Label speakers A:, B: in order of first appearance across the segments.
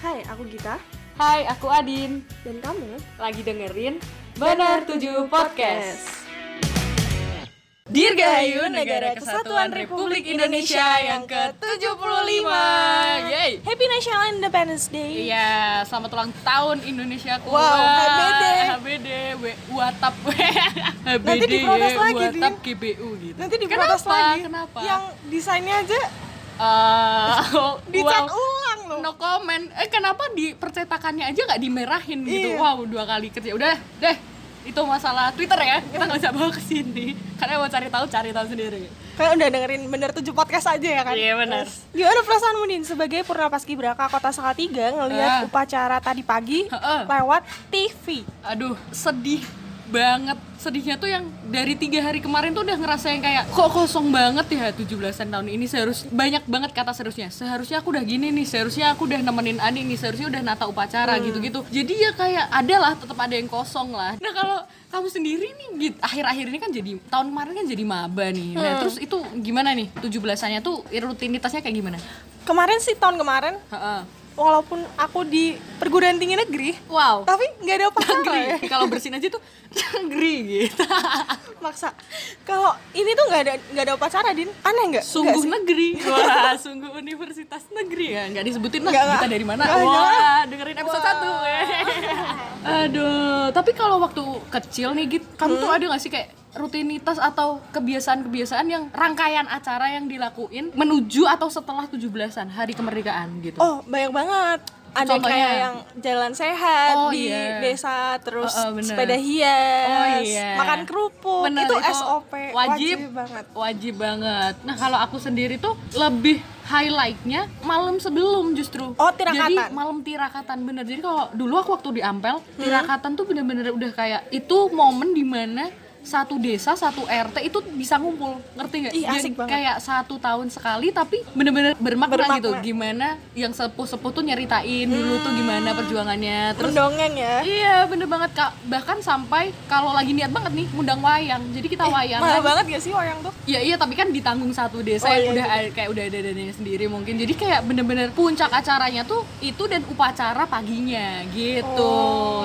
A: Hai, aku Gita
B: Hai, aku Adin.
A: dan kamu
B: Lagi dengerin Benar 7 Podcast. Dirgahayu Negara Kesatuan Republik Indonesia yang ke-75. Yeay.
A: Happy National Independence Day.
B: Iya, selamat ulang tahun Indonesia ku.
A: Wow, HBD.
B: HBD, Watap, HBD,
A: Nanti diprotes lagi,
B: Watap. GBU gitu.
A: Nanti diprotes
B: Kenapa?
A: lagi.
B: Kenapa?
A: Yang desainnya aja
B: Eh,
A: dicat
B: wow.
A: ulang loh.
B: no comment eh kenapa di percetakannya aja nggak dimerahin gitu
A: Iya.
B: wow dua kali kerja udah deh itu masalah Twitter ya kita nggak usah bawa ke sini karena mau cari tahu cari tahu sendiri
A: Kalian udah dengerin bener 7 podcast aja ya kan?
B: Iya, benar.
A: Gimana perasaanmu Din sebagai Purna Paskibraka Kota Salatiga ngelihat
B: Ah.
A: upacara tadi pagi
B: Heeh.
A: lewat TV?
B: aduh sedih banget. Sedihnya tuh yang dari tiga hari kemarin tuh udah ngerasain kayak kok kosong banget ya 17-an tahun ini? Seharus banyak banget kata seharusnya. Seharusnya aku udah gini nih seharusnya aku udah nemenin Ani nih seharusnya udah nata upacara gitu-gitu. Jadi ya kayak ada lah tetap ada yang kosong lah. Nah kalau kamu sendiri nih Git, akhir-akhir ini kan jadi tahun kemarin kan jadi maba nih. Nah terus itu gimana nih 17-annya tuh rutinitasnya kayak gimana?
A: Kemarin sih tahun kemarin.
B: Heeh.
A: Walaupun aku di perguruan tinggi negeri,
B: wow
A: tapi nggak ada ya.
B: negeri kalau bersin aja tuh negeri gitu
A: Maksa. Kalau ini tuh nggak ada nggak ada upacara, Din. Aneh nggak?
B: Sungguh
A: sih?
B: negeri wah sungguh universitas negeri ya nggak disebutin lah
A: nggak.
B: kita dari mana
A: Nggak,
B: wah dengerin episode satu aduh tapi kalau waktu kecil nih git kamu
A: Hmm.
B: tuh ada nggak sih kayak rutinitas atau kebiasaan-kebiasaan yang rangkaian acara yang dilakuin menuju atau setelah 17-an hari kemerdekaan gitu
A: Oh, banyak banget. Ada
B: Contohnya?
A: kayak yang jalan sehat
B: Oh,
A: di
B: iya.
A: desa, terus
B: Oh, oh, bener.
A: sepeda hias,
B: Oh, iya.
A: makan kerupuk,
B: Bener,
A: itu, SOP
B: wajib,
A: banget.
B: wajib banget. Nah kalau aku sendiri tuh lebih highlightnya malam sebelum justru.
A: Oh, tirakatan.
B: Jadi malam tirakatan bener. Jadi kalau dulu aku waktu di Ampel
A: Hmm.
B: tirakatan tuh bener-bener udah kayak itu momen di mana satu desa satu RT itu bisa ngumpul ngerti nggak?
A: Asik banget.
B: Kayak satu tahun sekali tapi bener-bener bermakna,
A: Bermakna.
B: gitu. Gimana yang sepuh-sepuh tuh nyeritain dulu tuh gimana perjuangannya. Terus
A: Mendongeng ya.
B: Iya bener banget kak Bahkan sampai kalau lagi niat banget nih Ngundang wayang Jadi kita wayang
A: Mahal banget gak sih wayang tuh?
B: Iya iya tapi kan ditanggung satu desa
A: Oh, iya,
B: yang udah ada- kayak udah ada dananya sendiri mungkin jadi kayak bener-bener puncak acaranya tuh itu dan upacara paginya gitu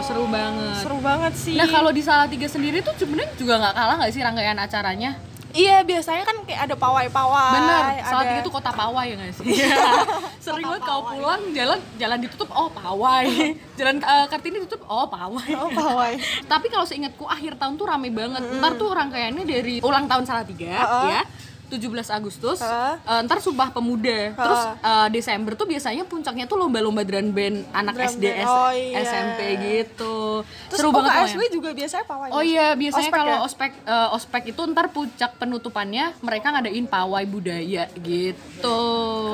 B: seru banget
A: Seru banget sih.
B: nah kalau di Salatiga sendiri tuh sebenarnya juga nggak kalah nggak sih rangkaian acaranya
A: Iya, biasanya kan kayak ada pawai-pawai.
B: bener
A: ada...
B: Salatiga tuh kota pawai ya nggak sih sering banget kau pulang jalan jalan ditutup oh pawai jalan eh, kartini ditutup oh pawai
A: Oh, pawai.
B: Tapi kalau seingatku akhir tahun tuh rame banget. Ntar tuh rangkaiannya dari ulang tahun Salatiga
A: Heeh.
B: ya. 17 Agustus, eh, ntar Sumpah Pemuda, terus eh, Desember tuh biasanya puncaknya tuh lomba-lomba drum band anak
A: Drum
B: SD,
A: band. Oh, iya.
B: SMP gitu.
A: Terus
B: Seru
A: oh,
B: banget
A: KSW
B: pokoknya.
A: juga biasanya pawai.
B: Oh iya, biasanya
A: Ospek
B: kalau
A: ya?
B: ospek eh, ospek itu ntar puncak penutupannya mereka ngadain pawai budaya gitu.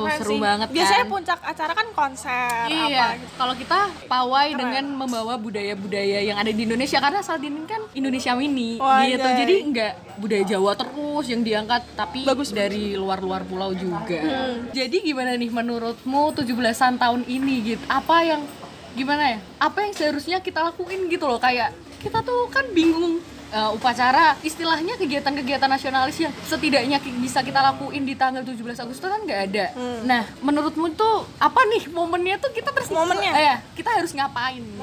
A: Keren
B: Seru
A: sih.
B: banget
A: Biasanya
B: kan.
A: puncak acara kan konser apa
B: Iya,
A: gitu.
B: kalau kita pawai dengan membawa budaya-budaya yang ada di Indonesia karena saat ini kan Indonesia mini
A: Wah,
B: gitu.
A: iya.
B: Jadi nggak budaya Jawa terus yang diangkat tapi
A: Bagus,
B: dari luar-luar pulau juga.
A: Hmm.
B: Jadi gimana nih menurutmu 17-an tahun ini gitu? Apa yang gimana ya? Apa yang seharusnya kita lakuin gitu loh kayak kita tuh kan bingung eh, upacara istilahnya kegiatan-kegiatan nasionalis yang setidaknya bisa kita lakuin di tanggal 17 Agustus kan nggak ada.
A: Hmm.
B: Nah, menurutmu tuh apa nih momennya tuh kita terus
A: Momennya?
B: eh, kita harus ngapain? gitu?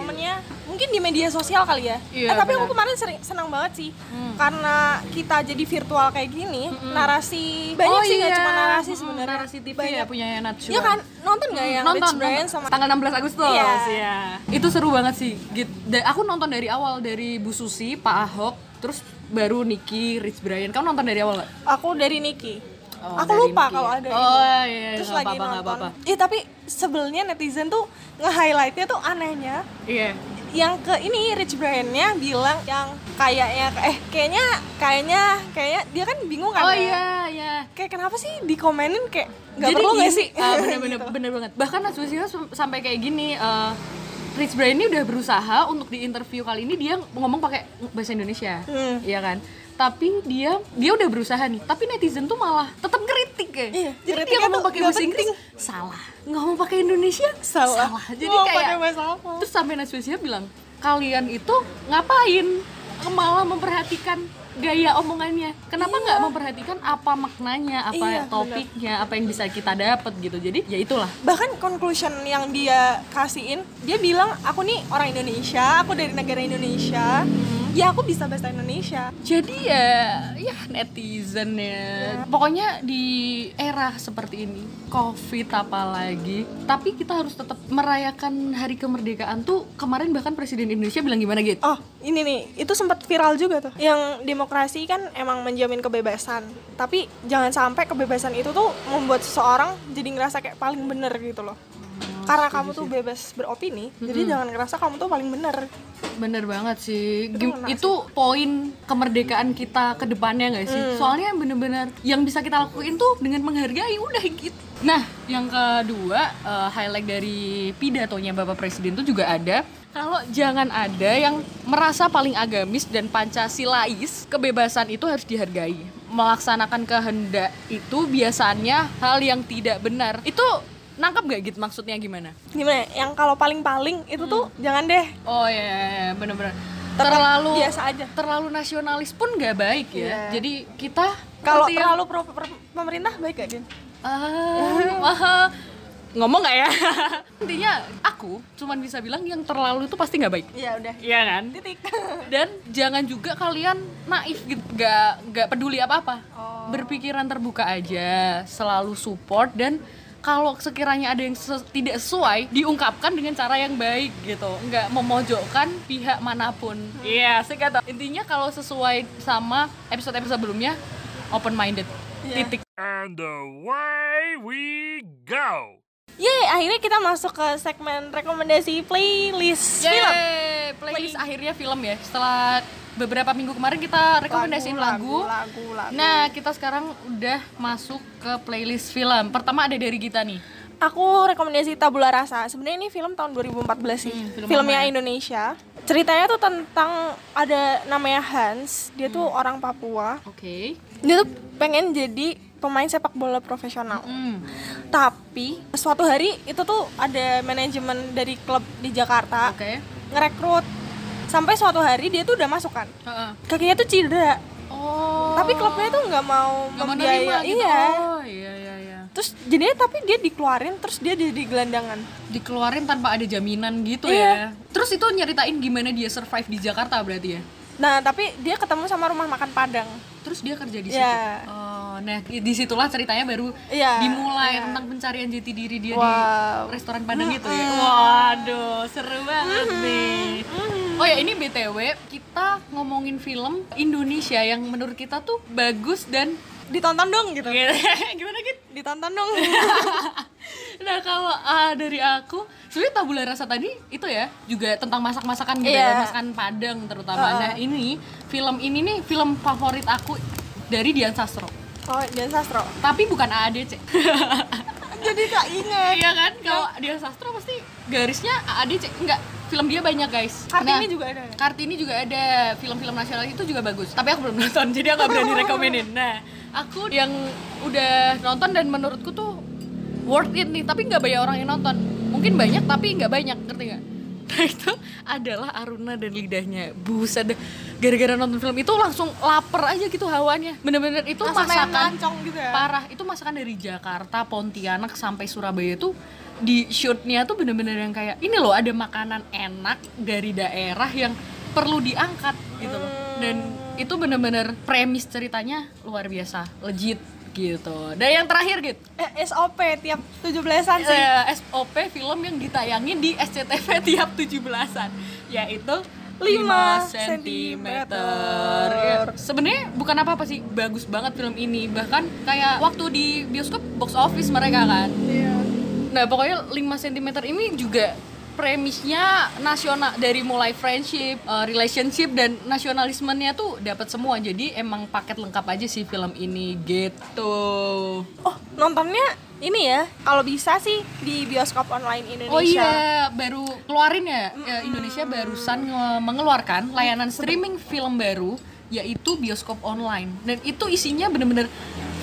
A: Mungkin di media sosial kali ya.
B: Iya,
A: eh, tapi
B: benar.
A: aku kemarin sering senang banget sih karena kita jadi virtual kayak gini, narasi banyak
B: Oh
A: sih nggak
B: iya.
A: cuma narasi sebenarnya.
B: narasi TV
A: banyak.
B: ya punya Natsua.
A: Iya kan nonton nggak yang
B: nonton,
A: Rich Brian sama
B: tanggal 16 Agustus
A: Iya.
B: ya. Itu seru banget sih. Gitu. Aku nonton dari awal dari Bu Susi, Pak Ahok, terus baru Niki, Rich Brian. Kamu nonton dari awal gak?
A: aku dari Niki.
B: Oh,
A: aku lupa kalau
B: ya.
A: ada
B: Oh
A: ini.
B: iya, iya,
A: Terus lagi
B: apa-apa, nggak
A: nonton. Iya tapi sebelnya netizen tuh nge-highlightnya tuh anehnya
B: Iya.
A: Yang ke ini Rich Brian-nya bilang yang kayaknya eh kayaknya kayaknya kayaknya dia kan bingung kan
B: Oh
A: ya.
B: iya, iya.
A: kayak kenapa sih dikomenin kayak nggak perlu nggak sih
B: ah, bener-bener
A: Gitu.
B: bener banget. Bahkan Natsushi sam- sampai kayak gini. eh, Rich Brian ini udah berusaha untuk di interview kali ini dia ngomong pakai bahasa Indonesia,
A: Hmm.
B: iya kan? Tapi dia dia udah berusaha nih, tapi netizen tuh malah tetap kritik ya.
A: Iya,
B: Jadi dia ngomong
A: tuh
B: pakai bahasa Inggris? Salah, ngomong pakai Indonesia?
A: Salah.
B: Jadi
A: Mau
B: kayak terus sampai Natsushi bilang kalian itu ngapain? Malah memperhatikan gaya omongannya. Kenapa nggak memperhatikan apa maknanya apa
A: Iya,
B: topiknya apa yang bisa kita dapat gitu. Jadi ya itulah.
A: Bahkan conclusion yang dia kasihin dia bilang aku nih orang Indonesia aku dari negara Indonesia ya aku bisa bahasa Indonesia.
B: Jadi ya ya netizen ya. Pokoknya di era seperti ini covid apalagi tapi kita harus tetap merayakan hari kemerdekaan tuh kemarin bahkan presiden Indonesia bilang gimana gitu
A: oh ini nih itu sempat viral juga tuh. Yang demokrasi kan emang menjamin kebebasan tapi jangan sampai kebebasan itu tuh membuat seseorang jadi ngerasa kayak paling bener gitu loh karena kamu tuh bebas beropini jadi jangan ngerasa kamu tuh paling bener.
B: Bener banget sih.
A: Itu
B: itu poin kemerdekaan kita ke depannya nggak sih? Soalnya bener-bener yang bisa kita lakuin tuh dengan menghargai udah gitu. Nah yang kedua eh, highlight dari pidatonya bapak presiden tuh juga ada. Kalau jangan ada yang merasa paling agamis dan pancasilais kebebasan itu harus dihargai. Melaksanakan kehendak itu biasanya hal yang tidak benar. Itu nangkep gak gitu maksudnya gimana
A: gimana ya? yang kalau paling-paling itu tuh jangan deh
B: Oh iya, iya, iya, bener-bener.
A: Tetap
B: Terlalu
A: biasa aja.
B: Terlalu nasionalis pun nggak baik ya.
A: Iya.
B: Jadi kita
A: kalau terlalu pro per- pemerintah baik gak Din?
B: Ah, ah, ngomong nggak ya? Intinya aku cuman bisa bilang yang terlalu itu pasti nggak baik.
A: Iya udah
B: Iya kan?
A: titik
B: Dan jangan juga kalian naif gitu, nggak nggak peduli apa-apa.
A: Oh.
B: Berpikiran terbuka aja, selalu support dan kalau sekiranya ada yang ses- tidak sesuai diungkapkan dengan cara yang baik gitu. Nggak memojokkan pihak mana pun. Iya sih kata intinya kalau sesuai sama episode episode sebelumnya open minded
A: Iya.
B: titik.
C: And away we go!
A: Yeay, akhirnya kita masuk ke segmen rekomendasi playlist film.
B: Yeay, playlist akhirnya film ya setelah beberapa minggu kemarin kita rekomendasiin lagu,
A: lagu, lagu.
B: Nah, kita sekarang udah masuk ke playlist film. Pertama ada dari Gita nih.
A: Aku rekomendasi Tabula Rasa. Sebenarnya ini film tahun 2014 sih.
B: Hmm, film
A: Filmnya
B: lama ya?
A: Indonesia. Ceritanya tuh tentang ada namanya Hans. Dia tuh
B: Hmm.
A: orang Papua.
B: Oke.
A: Dia tuh pengen jadi pemain sepak bola profesional.
B: Hmm.
A: Tapi suatu hari itu tuh ada manajemen dari klub di Jakarta
B: Oke.
A: ngerekrut. Sampai suatu hari dia tuh udah masuk kan.
B: Heeh.
A: Kakinya tuh cedera.
B: Oh.
A: Tapi klubnya tuh nggak mau membiayai.
B: nerima gitu.
A: Iya.
B: Oh, iya iya iya.
A: Terus jadinya tapi dia dikeluarin terus dia jadi gelandangan.
B: Dikeluarin tanpa ada jaminan gitu
A: Iya.
B: ya. Terus itu nyeritain gimana dia survive di Jakarta berarti ya.
A: Nah, tapi dia ketemu sama rumah makan Padang.
B: Terus dia kerja di situ.
A: Iya.
B: Oh, nah di situlah ceritanya baru
A: Iya,
B: dimulai
A: iya.
B: tentang pencarian jati diri dia
A: Wow.
B: di restoran Padang gitu ya. Waduh, seru banget nih. Oh ya ini btw kita ngomongin film Indonesia yang menurut kita tuh bagus dan
A: Ditonton dong gitu.
B: gimana gitu?
A: Ditonton dong.
B: Nah kalau ah, dari aku sebenarnya tabula rasa tadi itu ya juga tentang masak-masakan gitu
A: Iya.
B: ya masakan Padang terutama. Nah ini film ini nih film favorit aku dari Dian Sastro.
A: Oh, Dian Sastro.
B: Tapi bukan AADC.
A: Jadi tak inget.
B: Iya kan? Kalau Dian Sastro pasti garisnya AADC. Enggak, film dia banyak guys.
A: Kartini
B: Nah,
A: juga ada.
B: Kartini juga ada film-film nasional itu juga bagus. Tapi aku belum nonton, jadi aku nggak berani rekomenin. Nah, aku yang udah nonton dan menurutku tuh worth it nih. Tapi nggak banyak orang yang nonton. Mungkin banyak, tapi nggak banyak, ngerti nggak? Nah itu adalah Aruna dan lidahnya. Buset deh. Gara-gara nonton film itu langsung lapar aja gitu hawanya. Bener-bener itu
A: Langsung
B: masakan
A: gitu ya.
B: parah. Itu masakan dari Jakarta, Pontianak sampai Surabaya tuh di shootnya tuh bener-bener yang kayak ini loh ada makanan enak dari daerah yang perlu diangkat gitu loh dan itu bener-bener premis ceritanya luar biasa legit gitu dan yang terakhir gitu
A: Eh, SOP tiap 17-an sih.
B: eh, SOP film yang ditayangin di SCTV tiap 17-an yaitu 5
A: Lima
B: cm.
A: sentimeter.
B: Ya, Sebenarnya bukan apa-apa sih, bagus banget film ini. Bahkan kayak waktu di bioskop box office mereka kan.
A: Iya.
B: Nah, pokoknya 5 cm ini juga premisnya nasional dari mulai friendship, eh, relationship dan nasionalismenya tuh dapat semua. Jadi emang paket lengkap aja sih film ini gitu.
A: Oh, nontonnya ini ya. Kalau bisa sih di bioskop online Indonesia.
B: Oh iya, baru keluarin ya. Ya, Indonesia barusan nge- mengeluarkan layanan streaming film baru yaitu bioskop online. Dan itu isinya bener-bener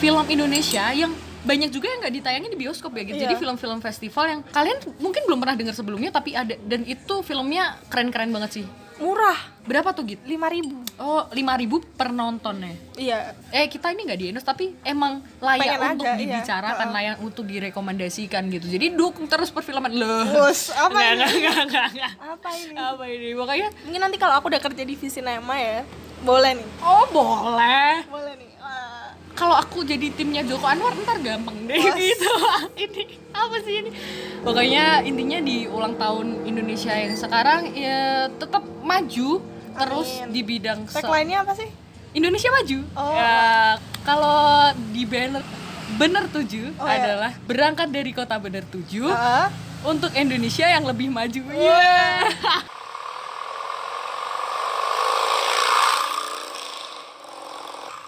B: film Indonesia yang banyak juga yang nggak ditayangin di bioskop ya gitu.
A: Iya.
B: Jadi film-film festival yang kalian mungkin belum pernah dengar sebelumnya tapi ada dan itu filmnya keren-keren banget sih.
A: Murah.
B: Berapa tuh Git?
A: 5000
B: Oh, 5000 per nontonnya.
A: iya
B: Eh kita ini nggak di endorse tapi emang layak
A: Pengen
B: untuk
A: aja, iya.
B: dibicarakan,
A: Heeh.
B: layak untuk direkomendasikan gitu. Jadi dukung terus perfilman lo.
A: Bos, apa
B: Nggak,
A: ini?
B: nggak, nggak, nggak,
A: apa ini
B: Apa ini? Makanya
A: mungkin nanti kalau aku udah kerja di Visinema ya boleh nih
B: oh boleh.
A: boleh nih.
B: Kalau aku jadi timnya Joko Anwar ntar gampang deh
A: Bos.
B: gitu. ini apa sih ini? Pokoknya intinya di ulang tahun Indonesia yang sekarang ya tetap maju terus
A: Amin.
B: di bidang
A: tagline-nya apa sih
B: Indonesia maju.
A: Oh.
B: Ya, kalau di banner bener tujuh
A: Oh, ya.
B: adalah berangkat dari kota bener tujuh
A: Heeh.
B: untuk Indonesia yang lebih maju. Iya.